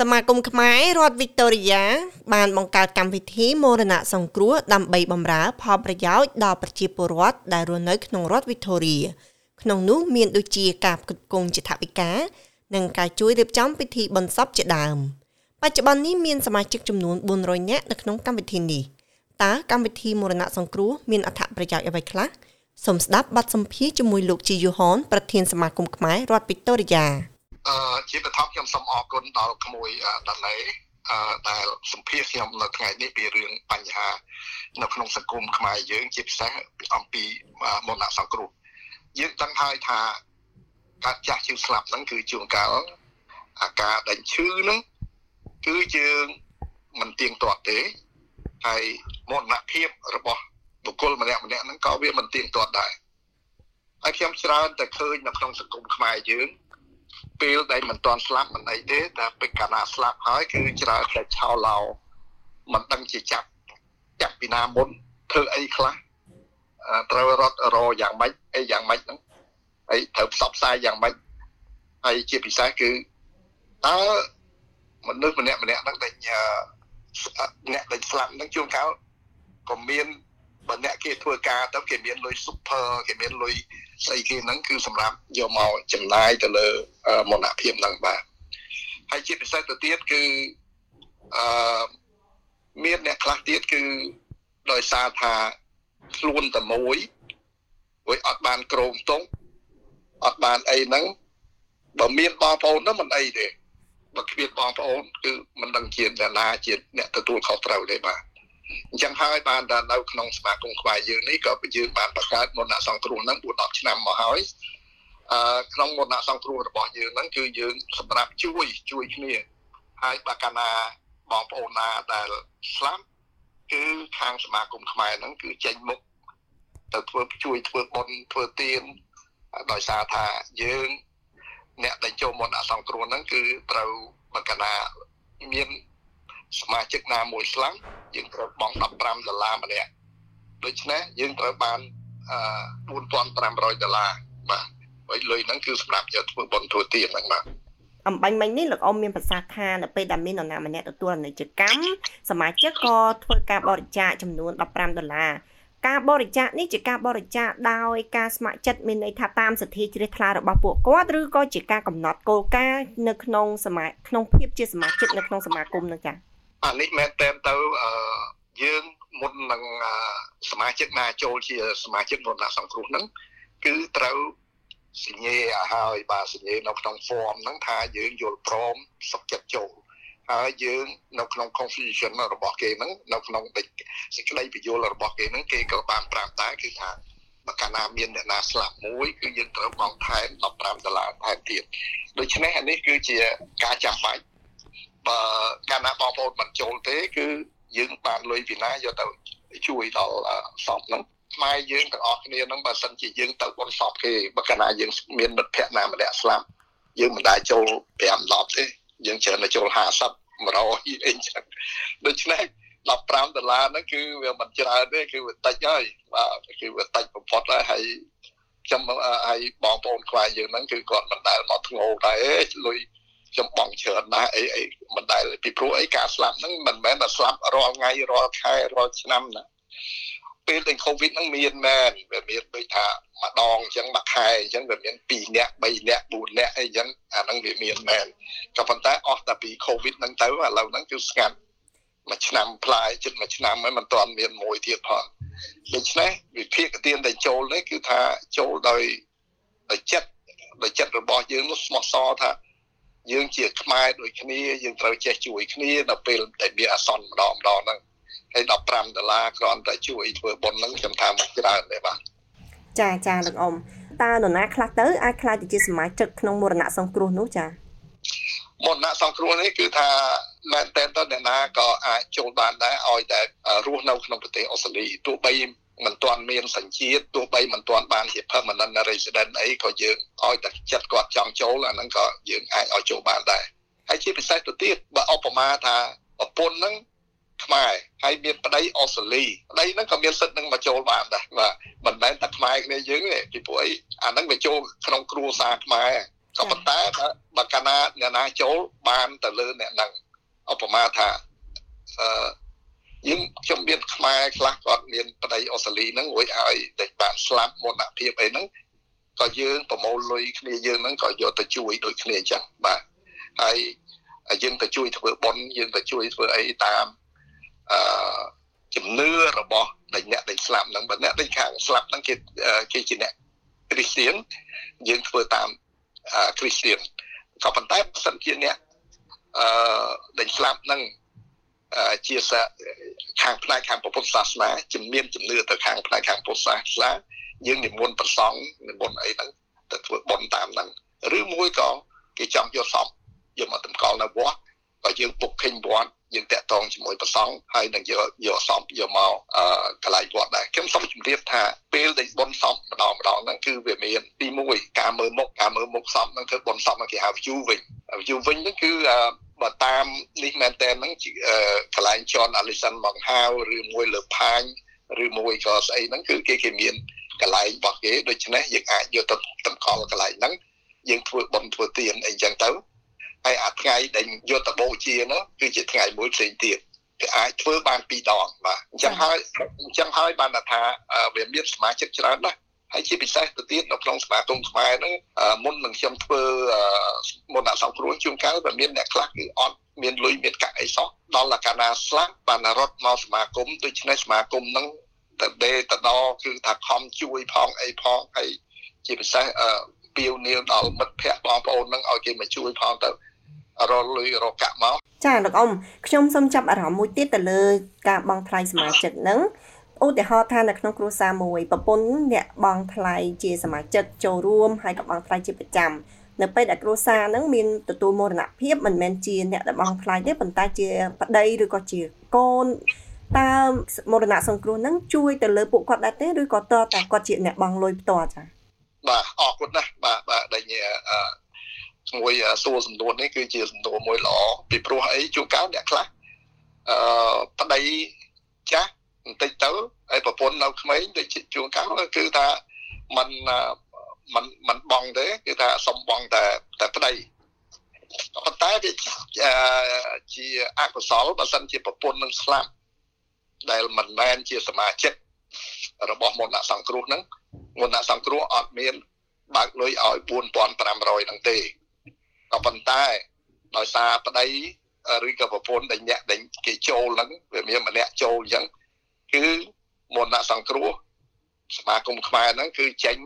សមាគមខ្មែររដ្ឋវីកតូរីយ៉ាបានបង្កើតកម្មវិធីមរណៈសង្គ្រោះដើម្បីបម្រើផលប្រយោជន៍ដល់ប្រជាពលរដ្ឋដែលរស់នៅក្នុងរដ្ឋវីកតូរីក្នុងនោះមានដូចជាការផ្គត់ផ្គង់ជាថវិកានិងការជួយរៀបចំពិធីបុណ្យសពជាដើមបច្ចុប្បន្ននេះមានសមាជិកចំនួន400នាក់នៅក្នុងកម្មវិធីនេះតើកម្មវិធីមរណៈសង្គ្រោះមានអត្ថប្រយោជន៍អ្វីខ្លះសូមស្ដាប់បទសម្ភាសន៍ជាមួយលោកជីយូហនប្រធានសមាគមខ្មែររដ្ឋវីកតូរីយ៉ា អឺជាបឋមខ្ញុំសូមអរគុណដល់ក្មួយដាឡេអឺដែលសម្ភាសខ្ញុំនៅថ្ងៃនេះពីរឿងបញ្ហា នៅក្នុងសង្គមខ្មែរយើងជាពិសេសអំពីមរណៈសង្គ្រោះយើងដឹងហើយថាការចាស់ជឿស្លាប់ហ្នឹងគឺជួនកាលអាការដេញឈឺហ្នឹងគឺយើងមិនទៀងទាត់ទេហើយមរណភាពរបស់បុគ្គលម្នាក់ម្នាក់ហ្នឹងក៏វាមិនទៀងទាត់ដែរហើយខ្ញុំច្រើនតែឃើញនៅក្នុងសង្គមខ្មែរយើង ពេលដែលមិនទាន់ស្លាប់មិនអីទេតែពេលកាលណាស្លាប់ហើយគឺច្រើនតែឆោឡោមិនដឹងជាចាប់ចាប់ពីណាមុនធ្វើអីខ្លះត្រូវរត់រយ៉ាងម៉េចអីយ៉ាងម៉េចហ្នឹងហើយត្រូវផ្សព្វផ្សាយយ៉ាងម៉េចហើយជាពិសេសគឺតើមនុស្សម្នាក់ម្នាក់ហ្នឹងដែលអ្នកដែលស្លាប់ហ្នឹងជួនកាលក៏មាន បើអ្នកគេធ្វើការទៅគេមានលុយ super គេមានលុយស្អីគេហ្នឹងគឺសម្រាប់យកមកចំណាយទៅលើមរណភាពហ្នឹងបាទហើយជាពិសេសទៅទៀតគឺអឺមានអ្នកខ្លះទៀតគឺដោយសារថាខ្លួនតែមួយ ወይ អត់បានក្រមតុងអត់បានអីហ្នឹងបើមានបងប្អូនហ្នឹងមិនអីទេបើគ្មានបងប្អូនគឺមិនដឹងជាអ្នកណាជាអ្នកទទួលខុសត្រូវទេបាទ អញ្ចឹងហើយបានតែនៅក្នុងសមាគមខ្មែរយើងនេះក៏យើងបានបង្កើតមរណសង្គ្រោះហ្នឹង4 10ឆ្នាំមកហើយអឺក្នុងមរណសង្គ្រោះរបស់យើងហ្នឹងគឺយើងសម្រាប់ជួយជួយគ្នាហើយបើកាលណាបងប្អូនណាដែលស្លាប់គឺខាងសមាគមខ្មែរហ្នឹងគឺចេញមុខទៅធ្វើជួយធ្វើបុណ្យធ្វើទានដោយសារថាយើងអ្នកដែលចូលមរណសង្គ្រោះហ្នឹងគឺត្រូវបើកាលណាមាន សមាជិកណាមួយស្លាប់យើងត្រូវបង់15ដុល្លារម្នាក់ដូច្នេះយើងត្រូវបាន4500ដុល្លារបាទហើយលុយហ្នឹងគឺសម្រាប់យកធ្វើបុណ្យធ្វើទានហ្នឹងបាទអំបញ្ញមិញនេះលោកអ៊ំមានប្រសាសន៍ថានៅពេលដែលមាននរណាម្នាក់ទទួលអនិច្ចកម្មសមាជិកក៏ធ្វើការបរិច្ចាគចំនួន15ដុល្លារការបរិច្ចាគនេះជាការបរិច្ចាគដោយការស្ម័គ្រចិត្តមានន័យថាតាមសទ្ធាជ្រះថ្លារបស់ពួកគាត់ឬក៏ជាការកំណត់គោលការណ៍នៅក្នុងសមាក្នុងភាពជាសមាជិកនៅក្នុងសមាគមនោះចា៎ អានេះមែនតើទៅអឺយើងមុននឹងសមាជិកណាចូលជាសមាជិកមរណសង្គ្រោះហ្នឹងគឺត្រូវសញ្ញេឲ្យហើយបាទសញ្ញេនៅក្នុង form ហ្នឹងថាយើងយល់ព្រមសុខចិត្តចូលហើយយើងនៅក្នុង confusion របស់គេហ្នឹងនៅក្នុងសេចក្តីពយល់របស់គេហ្នឹងគេក៏បានប្រាប់ដែរគឺថាបើកាលណាមានអ្នកណាស្លាប់មួយគឺយើងត្រូវបង់ថែម15ដុល្លារថែមទៀតដូច្នេះអានេះគឺជាការចាំបាច់ បើកាលណាបងប្អូនមិនចូលទេ គឺយើងបានលុយពីណាយកទៅជួយដល់សពហ្នឹងខ្មែរយើងទាំងអស់គ្នាហ្នឹងបើសិនជាយើងទៅបុណ្យសពគេបើកាលណាយើងមានមិត្តភ័ក្តិណាម្នាក់ស្លាប់យើងមិនដែលចូល5 10ទេយើងច្រើនតែចូល50 100អីចឹងដូច្នេះ15ដុល្លារហ្នឹងគឺវាមិនច្រើនទេគឺវាតិចហើយបាទគឺវាតិចបំផុតហើយហើយខ្ញុំហើយបងប្អូនខ្មែរយើងហ្នឹងគឺគាត់មិនដែលមកធ្ងោដែរលុយ ខ្ញុំបងច្រើនណាស់អីអីមិនដែលពីព្រោះអីការស្លាប់ហ្នឹងមិនមែនតែស្លាប់រាល់ថ្ងៃរាល់ខែរាល់ឆ្នាំណាពេលដែល COVID ហ្នឹងមានមែនវាមានដូចថាម្ដងអញ្ចឹងមួយខែអញ្ចឹងវាមាន2នាក់3នាក់4នាក់អីអញ្ចឹងអាហ្នឹងវាមានមែនក៏ប៉ុន្តែអស់តែពី COVID ហ្នឹងទៅឥឡូវហ្នឹងគឺស្ងាត់មួយឆ្នាំផ្លាយជិតមួយឆ្នាំហើយមិនទាន់មានមួយទៀតផងដូច្នេះវិភាគទានដែលចូលនេះគឺថាចូលដោយដោយចិត្តដោយចិត្តរបស់យើងនោះស្មោះសរថា យើងជាខ្មែរដូចគ្នាយើងត្រូវចេះជួយគ្នាដល់ពេលដែលមានអាសន្នម្ដងម្ដងហ្នឹងហើយ15ដុល្លារគ្រាន់តែជួយធ្វើបុណ្យហ្នឹងខ្ញុំថាមកច្រើនទេបាទចាចាលោកអ៊ំតើនរណាខ្លះទៅអាចខ្លាចទៅជាសមាជិកក្នុងមរណៈសង្គ្រោះនោះចាមរណៈសង្គ្រោះនេះគឺថាមែនតើតើអ្នកណាក៏អាចចូលបានដែរឲ្យតែរស់នៅក្នុងប្រទេសអូស្ត្រាលីទោះបី មិនទាន់មានសញ្ជាតិទោះបីមិនទាន់បានជា permanent resident អីក៏យើងឲ្យតែចិត្តគាត់ចង់ចូលអាហ្នឹងក៏យើងអាចឲ្យចូលបានដែរហើយជាពិសេសទៅទៀតបើឧបមាថាប្រពន្ធហ្នឹងខ្មែរហើយមានប្តីអូស្ត្រាលីប្តីហ្នឹងក៏មានសិទ្ធិនឹងមកចូលបានដែរបាទមិនមែនតែខ្មែរគ្នាយើងទេពីព្រោះអីអាហ្នឹងវាចូលក្នុងគ្រួសារខ្មែរក៏ប៉ុន្តែបើកាលណាអ្នកណាចូលបានទៅលើអ្នកហ្នឹងឧបមាថាអឺ យើងខ្ញុំមានខ្មែរខ្លះគាត់មានប្តីអូស្ត្រាលីហ្នឹងរួចឲ្យតែបានស្លាប់មរណភាពអីហ្នឹងក៏យើងប្រមូលលុយគ្នាយើងហ្នឹងក៏យកទៅជួយដូចគ្នាអញ្ចឹងបាទហើយយើងទៅជួយធ្វើបុណ្យយើងទៅជួយធ្វើអីតាមអឺជំនឿរបស់ដែលអ្នកដែលស្លាប់ហ្នឹងបើអ្នកដែលខាងស្លាប់ហ្នឹងគេគេជាអ្នកគ្រីស្ទៀនយើងធ្វើតាមគ្រីស្ទៀនក៏ប៉ុន្តែបើសិនជាអ្នកអឺដែលស្លាប់ហ្នឹងជា ខាងផ្នែកខាងពុទ្ធសាសនាជំនាញជំនឿទៅខាងផ្នែកខាងពុទ្ធសាសនាយើងនិមន្តប្រសង់និមន្តអីហ្នឹងទៅធ្វើបុណ្យតាមហ្នឹងឬមួយក៏គេចង់យកសពយកមកតម្កល់នៅវត្តបើយើងពុកឃើញវត្តយើងតាក់ទងជាមួយប្រសង់ហើយនឹងយកយកសំយកមកអឺកន្លែងវត្តដែរខ្ញុំសូមជម្រាបថាពេលដែលបនសំម្ដងម្ដងហ្នឹងគឺវាមានទី1ការមើលមុខការមើលមុខសំហ្នឹងគឺបនសំគេហៅ view វិញ view វិញហ្នឹងគឺ បើតាមនេះមែនតើហ្នឹងកន្លែង John Allison មកហៅឬមួយលើផាញឬមួយក៏ស្អីហ្នឹងគឺគេគេមានកន្លែងរបស់គេដូច្នេះយើងអាចយកទៅតម្កល់កន្លែងហ្នឹងយើងធ្វើបន់ធ្វើទានអីចឹងទៅហើយអាថ្ងៃដែលយកទៅបូជានោះគឺជាថ្ងៃមួយផ្សេងទៀតគេអាចធ្វើបានពីរដងបាទអញ្ចឹងហើយអញ្ចឹងហើយបានថាវាមានសមាជិកច្រើនណាស់ ហើយជាពិសេសទៅទៀតនៅក្នុងសមាគមខ្មែរហ្នឹងមុននឹងខ្ញុំធ្វើមុនដាក់សង្គ្រោះជួនកាលវាមានអ្នកខ្លះគឺអត់មានលុយមានកាក់អីសោះដល់កាលណាស្លាប់បានរត់មកសមាគមដូច្នេះសមាគមហ្នឹងទៅដេទៅដគឺថាខំជួយផងអីផងហើយជាពិសេសពីវនាវដល់មិត្តភ័ក្តិបងប្អូនហ្នឹងឲ្យគេមកជួយផងទៅរលុយរកាក់មកចាលោកអ៊ំខ្ញុំសូមចាប់អារម្មណ៍មួយទៀតទៅលើការបង់ថ្លៃសមាជិកហ្នឹង ឧទាហរណ៍ថានៅក្នុងគ្រួសារមួយប្រពន្ធអ្នកបង់ថ្លៃជាសមាជិកចូលរួមហើយក៏បង់ថ្លៃជាប្រចាំនៅពេលដែលគ្រួសារហ្នឹងមានទទួលមរណភាពមិនមែនជាអ្នកដែលបង់ថ្លៃទេប៉ុន្តែជាប្តីឬក៏ជាកូនតើមរណសង្គ្រោះហ្នឹងជួយទៅលើពួកគាត់ដែរទេឬក៏តើតែគាត់ជាអ្នកបង់លុយផ្ទាល់ចា៎បាទអរគុណណាស់បាទបាទដែលមួយសួរសំណួរនេះគឺជាសំណួរមួយល្អពីព្រោះអីជួនកាលអ្នកខ្លះអឺប្តីចាស់ បន្តិចទៅហើយប្រពន្ធនៅក្មេងដូចជួនកាលគឺថាมันมันมันបងទេគឺថាសុំបងតែតែប្តីប៉ុន្តែវាជាអកុសលបើសិនជាប្រពន្ធនឹងស្លាប់ដែលមិនមែនជាសមាជិករបស់មន្តសង្គ្រោះហ្នឹងមន្តសង្គ្រោះអត់មានបើកលុយឲ្យ4500ហ្នឹងទេក៏ប៉ុន្តែដោយសារប្តីឬក៏ប្រពន្ធដែលញាក់ដែលគេចូលហ្នឹងវាមានម្នាក់ចូលអញ្ចឹង គឺមន្តសង្គ្រោះសមាគមខ្មែរហ្នឹងគឺចេញ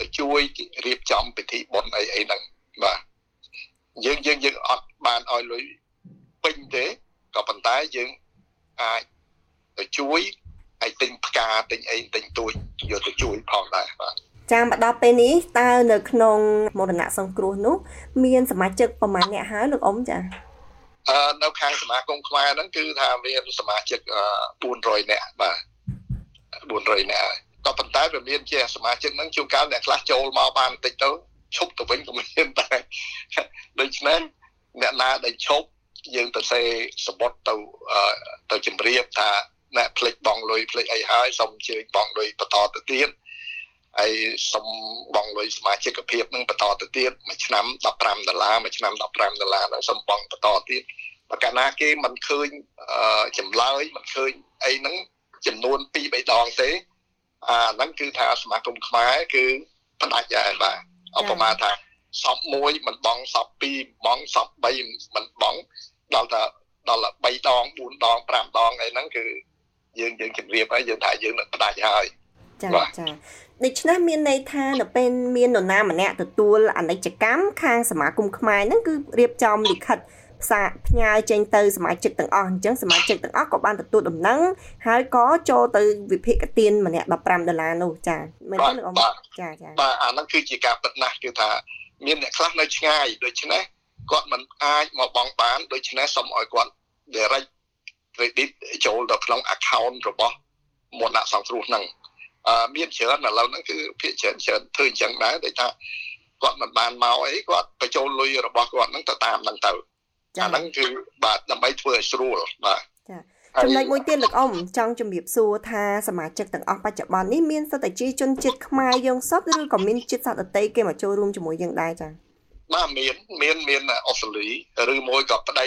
ទៅជួយរៀបចំពិធីបុណ្យអីអីហ្នឹងបាទយើងយើងយើងអត់បានឲ្យលុយពេញទេក៏ប៉ុន្តែយើងអាចទៅជួយហើយទិញផ្កាទិញអីទិញទួចយកទៅជួយផងដែរបាទចាមកដល់ពេលនេះតើនៅក្នុងមរណៈសង្គ្រោះនោះ មានសមាជិកប្រមាណអ្នកហើយលោកអ៊ំចាអឺ នៅខាងសមាគមខ្មែរហ្នឹងគឺថាមានសមាជិក400នាក់បាទ400នាក់ក៏ប៉ុន្តែវាមានជាសមាជិកហ្នឹងជួនកាលអ្នកខ្លះចូលមកបានបន្តិចទៅឈប់ទៅវិញក៏មានដែរដូច្នេះអ្នកណាដែលឈប់យើងទៅសេសបុតទៅទៅជម្រាបថាអ្នកផ្លេចបងលុយផ្លេចអីហើយសូមអញ្ជើញបងលុយបន្តទៅទៀតហើយសុំបងលុយសមាជិកភាពនឹងបន្តទៅទៀតមួយឆ្នាំ15ដុល្លារមួយឆ្នាំ15ដុល្លារហ្នឹងសុំបងបន្តទៀត បើកាលណាគេមិនឃើញចម្លើយមិនឃើញអីហ្នឹងចំនួន2 3ដងទេអាហ្នឹងគឺថាសមាគមខ្មែរគឺផ្ដាច់ដែរបាទឧបមាថាសពមួយមិនបងសព2បងសព3មិនបងដល់តែដល់3ដង4ដង5ដងអីហ្នឹងគឺយើងយើងជម្រាបហើយយើងថាយើងនឹងផ្ដាច់ហើយចាចាដូច្នេះមានន័យថានៅពេលមាននរណាម្នាក់ទទួលអនិច្ចកម្មខាងសមាគមខ្មែរហ្នឹងគឺរៀបចំលិខិត ផ្សាផ្ញើចេញទៅសមាជិកទាំងអស់អញ្ចឹងសមាជិកទាំងអស់ក៏បានទទួលដំណឹងហើយក៏ចូលទៅវិភាគទានម្នាក់15ដុល្លារនោះចាមែនទេលោកអ៊ំចាចាបាទអាហ្នឹងគឺជាការពិតណាស់គឺថាមានអ្នកខ្លះនៅឆ្ងាយដូច្នេះគាត់មិនអាចមកបង់បានដូច្នេះសូមឲ្យគាត់ direct credit ចូលទៅក្នុង account របស់មន្តសង្គ្រោះហ្នឹងមានច្រើនឥឡូវហ្នឹងគឺភាគច្រើនច្រើនធ្វើអញ្ចឹងដែរដូចថាគាត់មិនបានមកអីគាត់បញ្ចូលលុយរបស់គាត់ហ្នឹងទៅតាមហ្នឹងទៅ អាហ្នឹងគឺបាទដើម្បីធ្វើឲ្យស្រួលបាទចាចំណុចមួយទៀតលោកអ៊ំចង់ជំរាបសួរថាសមាជិកទាំងអស់បច្ចុប្បន្ននេះមានសិទ្ធិជាជនជាតិខ្មែរយើងសុទ្ធឬក៏មានជាតិសាសន៍ដទៃគេមកចូលរួមជាមួយយើងដែរចាបាទមានមានមានអូស្ត្រាលីឬមួយក៏ប្តី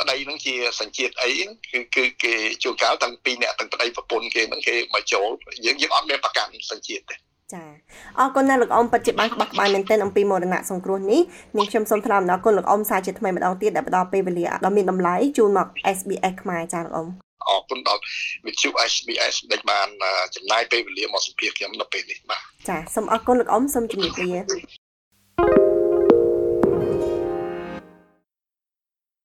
ប្តីនឹងជាសញ្ជាតិអីគឺគឺគេជួនកាលទាំងពីរអ្នកទាំងប្តីប្រពន្ធគេនឹងគេមកចូលយើងយើងអត់មានប្រកាន់សញ្ជាតិទេ ចាអរគុណណាស់លោកអ៊ំពិតជាបានក្បោះក្បាយមែនទែនអំពីមរណៈសង្គ្រោះនេះនាងខ្ញុំសូមថ្លែងអំណរគុណលោកអ៊ំសាជាថ្មីម្ដងទៀតដែលផ្ដល់ពេលវេលាដ៏មានតម្លៃជូនមក SBS ខ្មែរចាលោកអ៊ំអរគុណដល់វិទ្យុ SBS ដែលបានចំណាយពេលវេលាមកសម្ភាសខ្ញុំនៅពេលនេះបាទចាសូមអរគុណលោកអ៊ំសូមជម្រាបលា